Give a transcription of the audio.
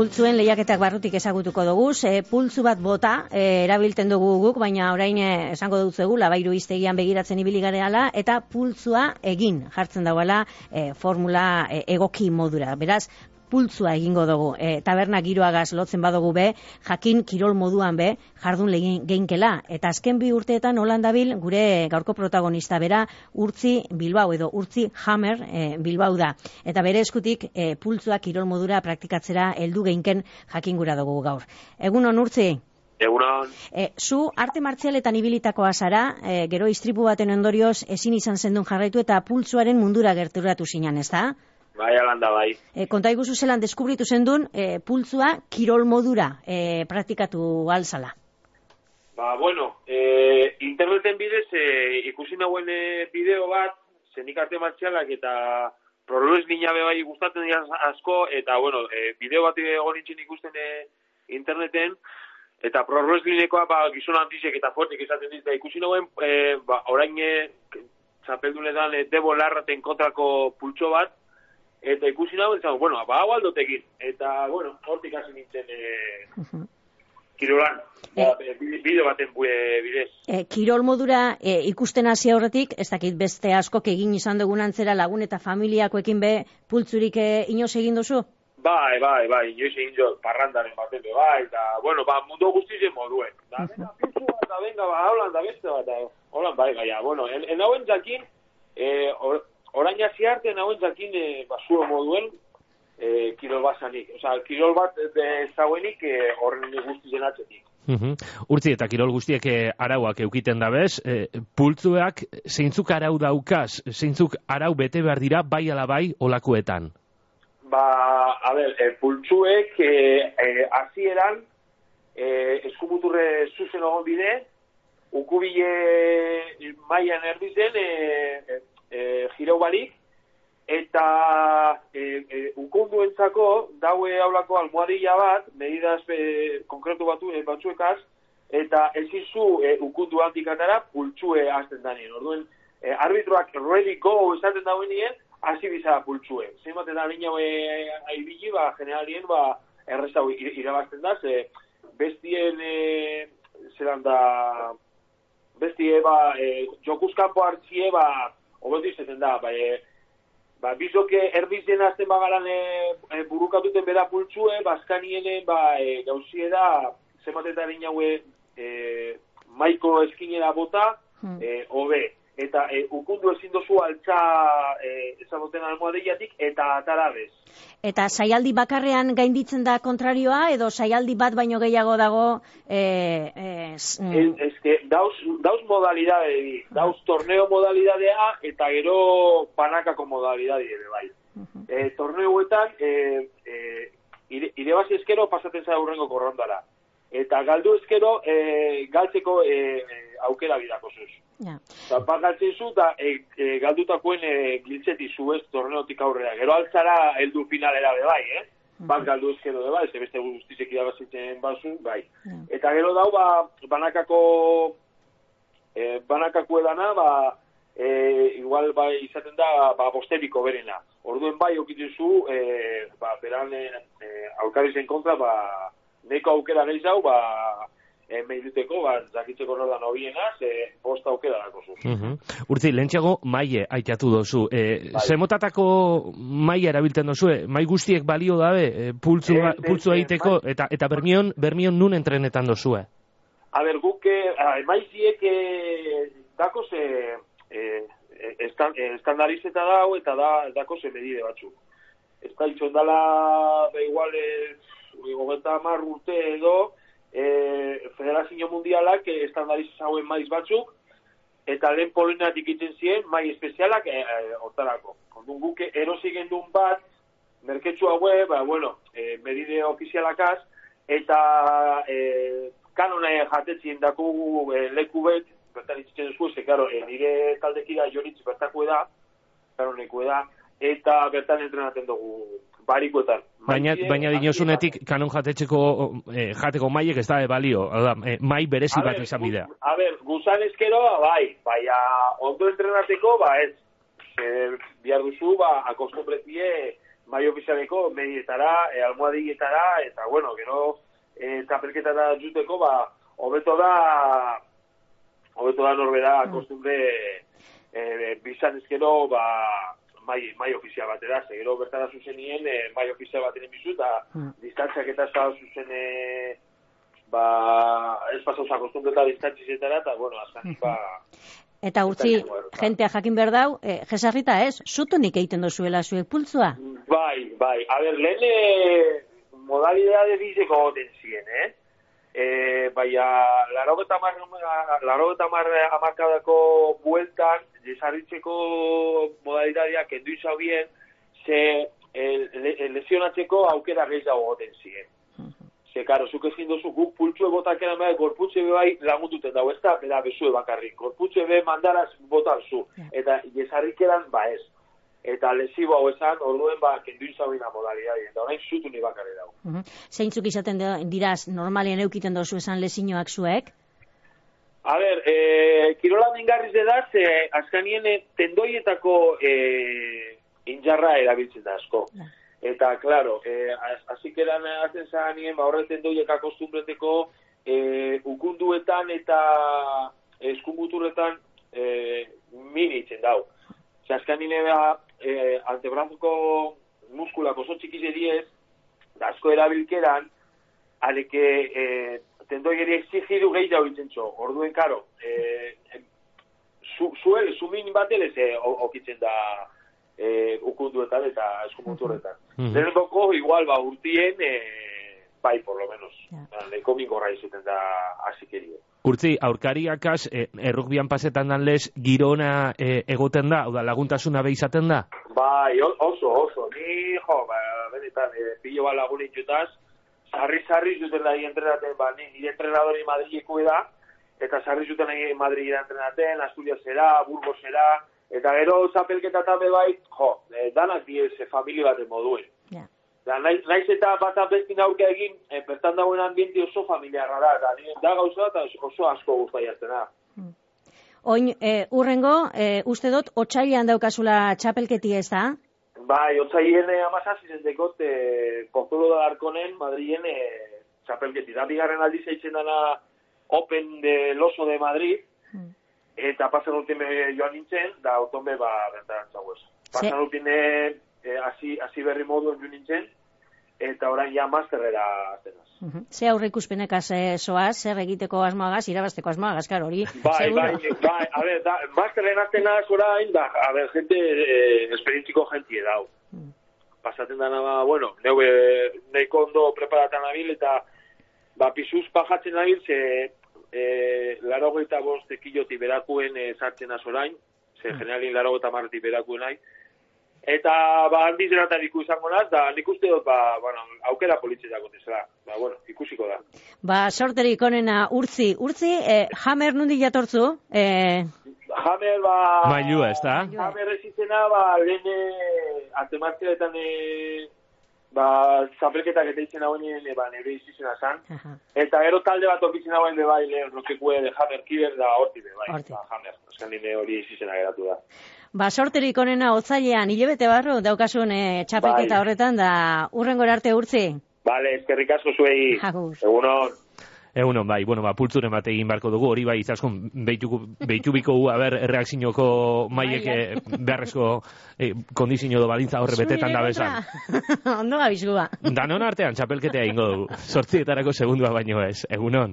pultzuen lehiaketak barrutik ezagutuko dugu, e, pultzu bat bota e, erabiltzen dugu guk, baina orain e, esango dut zegu, labairu iztegian begiratzen ibili gareala, eta pultzua egin jartzen dagoela e, formula e, egoki modura. Beraz, pultzua egingo dugu. E, taberna giroagaz lotzen badugu be, jakin kirol moduan be, jardun legin geinkela. Eta azken bi urteetan Holandabil gure gaurko protagonista bera urtzi Bilbao edo urtzi Hammer e, Bilbao da. Eta bere eskutik e, pultzua kirol modura praktikatzera heldu geinken jakin gura dugu gaur. Egun on urtzi? Egunon. E, zu arte martzialetan ibilitakoa zara, e, gero istripu baten ondorioz ezin izan zendun jarraitu eta pultzuaren mundura gerturatu zinan, ez da? Bai, alanda, bai. E, konta iguzu zelan deskubritu zendun, e, pultzua kirol modura e, praktikatu alzala. Ba, bueno, e, interneten bidez e, ikusi nagoen bideo bat, zenik arte martzialak eta proluz nina bai gustatzen dira asko, eta, bueno, e, bideo bat egon ikusten e, interneten, eta proluz ninekoa, ba, gizon antizek eta fuertek izaten dira, ikusi nagoen, e, ba, orain e, txapeldunetan e, debo larraten kontrako pultso bat, eta ikusi nago, eta, bueno, ba, hau aldotekin, eta, bueno, hortik hasi nintzen, e, kirolan, e, ba, bideo baten bue bidez. E, kirol modura e, ikusten hasi aurretik, ez dakit beste askok egin izan dugun antzera lagun eta familiakoekin be pultzurik e, inoz egin duzu? Bai, bai, bai, inoiz egin jo, parrandaren baten bai, eta, bueno, ba, mundu guztizen moduen. Da, venga, pintzu bat, da, venga, ba, holan, da, beste bat, holan, bai, bai, bueno, en, en hauen jakin, eh, or, orain hasi arte nagoen jakin e, basuro moduen e, kirol basanik. Osa, kirol bat zauenik e, horren guzti atzetik. Uhum. Urtzi eta kirol guztiek arauak eukiten da bez, e, pultzuak zeintzuk arau daukaz, zeintzuk arau bete behar dira bai ala bai olakuetan? Ba, a ber, e, pultzuek hasieran e, e, eskumuturre zuzen ogon bide, ukubile maian erdizen, e, e, jirau barik, eta e, e, ukunduentzako daue haulako almohadilla bat, medidaz e, konkretu batu, e, batzuekaz, eta ezizu e, ukundu antikatara pultsue hasten danien. Orduen, e, arbitroak ready go esaten dauenien, hasi bizara pultsue. Zein bat eta nina e, aibili, ba, generalien, ba, erreztau irabazten da, ze bestien, e, zelan da, bestie, ba, e, jokuzkampo hartzie, ba, hobetu izaten da, bai, e, ba, bizoke erbizien azten bagalan e, e, burukatuten bera pultsue, bazkaniene, ba, e, gauzie da, zematetan inaue, e, maiko eskinera bota, hmm. e, hobe, eta e, ukundu ezin dozu altza e, ezagoten almohadeiatik eta atarabez. Eta saialdi bakarrean gainditzen da kontrarioa edo saialdi bat baino gehiago dago e, e, mm. ez, que dauz, dauz modalidade dauz torneo modalidadea eta gero panakako modalidade ere bai. Uh -huh. e, torneoetan e, e, ire, ire eskero pasaten zara korrondara. Eta galdu ezkero e, galtzeko e, aukera bidako zuz. Ja. Eta pagatzen zu, eta e, e, galdutakoen e, giltzeti zu ez torneotik aurrera. Gero altzara heldu finalera be bai, eh? Bat galdu ezkero de bai, ez beste guztizek irabazitzen bazu, bai. Eta gero dau, ba, banakako e, banakako edana, ba, e, igual ba, izaten da, ba, bosteriko berena. Orduen bai, okitzen zu, e, ba, beran e, e, kontra, ba, neko aukera gehi zau, ba, e, meiduteko, ba, zakitzeko nola nobiena, ze posta aukera dako zu. Uh -huh. Urtzi, lehentxeago maie aitatu dozu. E, bai. Zemotatako maie erabiltzen dozu, e, mai guztiek balio dabe, e, pultzu, e, pultzu egiteko, eta, eta bermion, bermion nun entrenetan dozu, e? A ber, guke, maiziek e, dako ze e, estan, estandarizeta dau, eta da, dako ze medide batzuk. Ez da, itxondala, ba, igual, e, gogeta mar urte edo, e, Federazio Mundialak e, estandariz hauen maiz batzuk, eta lehen polinatik iten ziren, mai espezialak e, e, hortarako. Kondun guke erosi gendun bat, merketsu haue, ba, bueno, e, medide ofizialakaz, eta e, kanona jatetzien daku e, leku bet, bertan itzitzen duzu, ze, karo, e, nire taldekira joritz bertako da, kanoneko da, eta bertan entrenaten dugu barikoetan. Baina, baina dinosunetik kanon jatetxeko eh, jateko maiek ez da balio, da, eh, mai berezi bat izan bidea. A ber, guzan ezkero, bai, bai, ondo entrenateko, ba, ez, e, bihar duzu, ba, akostumbretie mai ofizialeko medietara, e, almohadietara, eta, bueno, gero, e, tapelketara juteko, ba, hobeto da, hobeto da norbera, mm. kostumbre, e, bizan ezkero, ba, mai, mai ofizial batera, ze gero bertara zuzenien, e, mai ofizial bateren bizu, eta mm. distantziak eta ez zuzen, e, ba, ez pasau zakostundu eta distantzizetara, eta, bueno, azkanik, ba, Eta utzi, jentea jakin behar dau, eh, jesarrita ez, zutunik egiten dozuela zuek pultzua? Bai, bai. A ber, lehen eh, modalidade bizeko goten ziren, eh? E, bai, laro eta mar, amarkadako bueltan, jesarritzeko modalidadea kendu izau bien, ze eh, lesionatzeko aukera gehiago goten ziren. Ze, karo, zuk ezin dozu, guk pultsu ebotak eran behar, gorputze bai lagunduten dago, ez da, bera bezue bakarrik. Gorputze be mandaraz botan zu. Eta jesarrik eran, ba ez. Eta lesibo hau esan, orduen ba, kenduin zabina modalidadi. Eta orain zutu ni bakarri dago. Uh -huh. Zeintzuk izaten diraz, normalien eukiten dozu esan lesinoak zuek? A ber, e, kirola mingarriz edaz, e, azkanien e, tendoietako e, injarra erabiltzen da asko. Eta, claro, eh, azikeran hazen zahanien, ba, horretzen doiek akostumbreteko eh, ukunduetan eta eskumbuturretan eh, minitzen dau. Zaskan nire da, eh, antebrazuko muskulak oso txikiz ediez, da asko erabilkeran, aleke eh, tendoi eri exigiru gehi jau txo. Orduen, karo, eh, zu, zuel, zu min bat eh, okitzen da e, ukunduetan eta eskumuturretan. Mm -hmm. Lehenengoko, igual, ba, urtien, e, bai, por lo menos. Yeah. Leko mingorra izuten da azikerio. Urtzi, aurkariakaz, e, errukbian pasetan dan lez, girona e, egoten da, hau da, laguntasuna behizaten da? Bai, oso, oso. Ni, jo, ba, benetan, e, pillo ba lagunik jutaz, sarri-sarri zuten da entrenaten, ba, ni, nire entrenadori Madrileku da, eta sarri zuten da Madrilera entrenaten, Asturiasera, Burgosera, Eta gero zapelketa eta bai, jo, e, danak diez e, familia bat moduen. Yeah. Da, naiz, naiz eta bat abestin aurke egin, e, bertan dagoen ambienti oso familiarra da, da, da gauza eta oso asko guztai aztena. Mm. Oin, e, urrengo, e, uste dut, otxailean daukazula txapelketi ez da? Bai, otxailean e, amazaz dekot, e, konzolo da darkonen, Madrien, e, txapelketi. Da, bigarren aldiz eitzen dana Open de Loso de Madrid, mm eta pasan urtime joan nintzen, da autonbe ba bertan zagoz. Pasan urtime eh, hasi hasi berri modu joan nintzen, eta orain ja masterrera zenaz. Uh -huh. Ze aurre ikuspenekaz eh, soaz, zer egiteko asmoagaz, irabazteko asmoagaz, karo, hori, bai, bai, bai, a ver, da, masterren atenaz orain, da, a ver, gente, eh, esperientziko gentie dau. Uh Pasaten dana, ba, bueno, neu, eh, neiko ondo preparatan nabil, eta, ba, pisuz pajatzen nabil, ze, e, laro gaita bost ekiloti berakuen e, sartzen azorain, ze mm. generalin laro gaita marreti berakuen nahi, eta ba, handiz eratan izango naz, da nik uste dut, ba, bueno, aukera politxetak ontezela, ba, bueno, ikusiko da. Ba, sorterik onena, urtzi, urtzi, e, Hammer nundi jatortzu? E... Hammer, ba... Mailua, ez da? Hammer ez izena, ba, lehen, antemartzialetan, e, ba, zapelketak eta itzen hau nien, ba, nire izizena zan. Eta gero talde bat okitzen hau nire bai, lehen, rokekue de Hammer Kiber da horti be, bai, horti. ba, Hammer. Ezkan nire hori izizena geratu da. Ba, sorterik onena otzailean, hilebete barru, daukasun e, txapelketa bai. horretan, da urrengo arte urtzi. Vale, eskerrik asko zuei. Egunon. Egunon, bai, bueno, ba, pultzuren bat egin barko dugu, hori bai, izaskun, behitu biko gu, haber, erreakzinoko maiek eh, beharrezko eh, kondizio do balintza horre betetan da besan. Ondo gabizua. Danon artean, txapelketea ingo dugu. Sortzietarako segundua baino ez, egunon.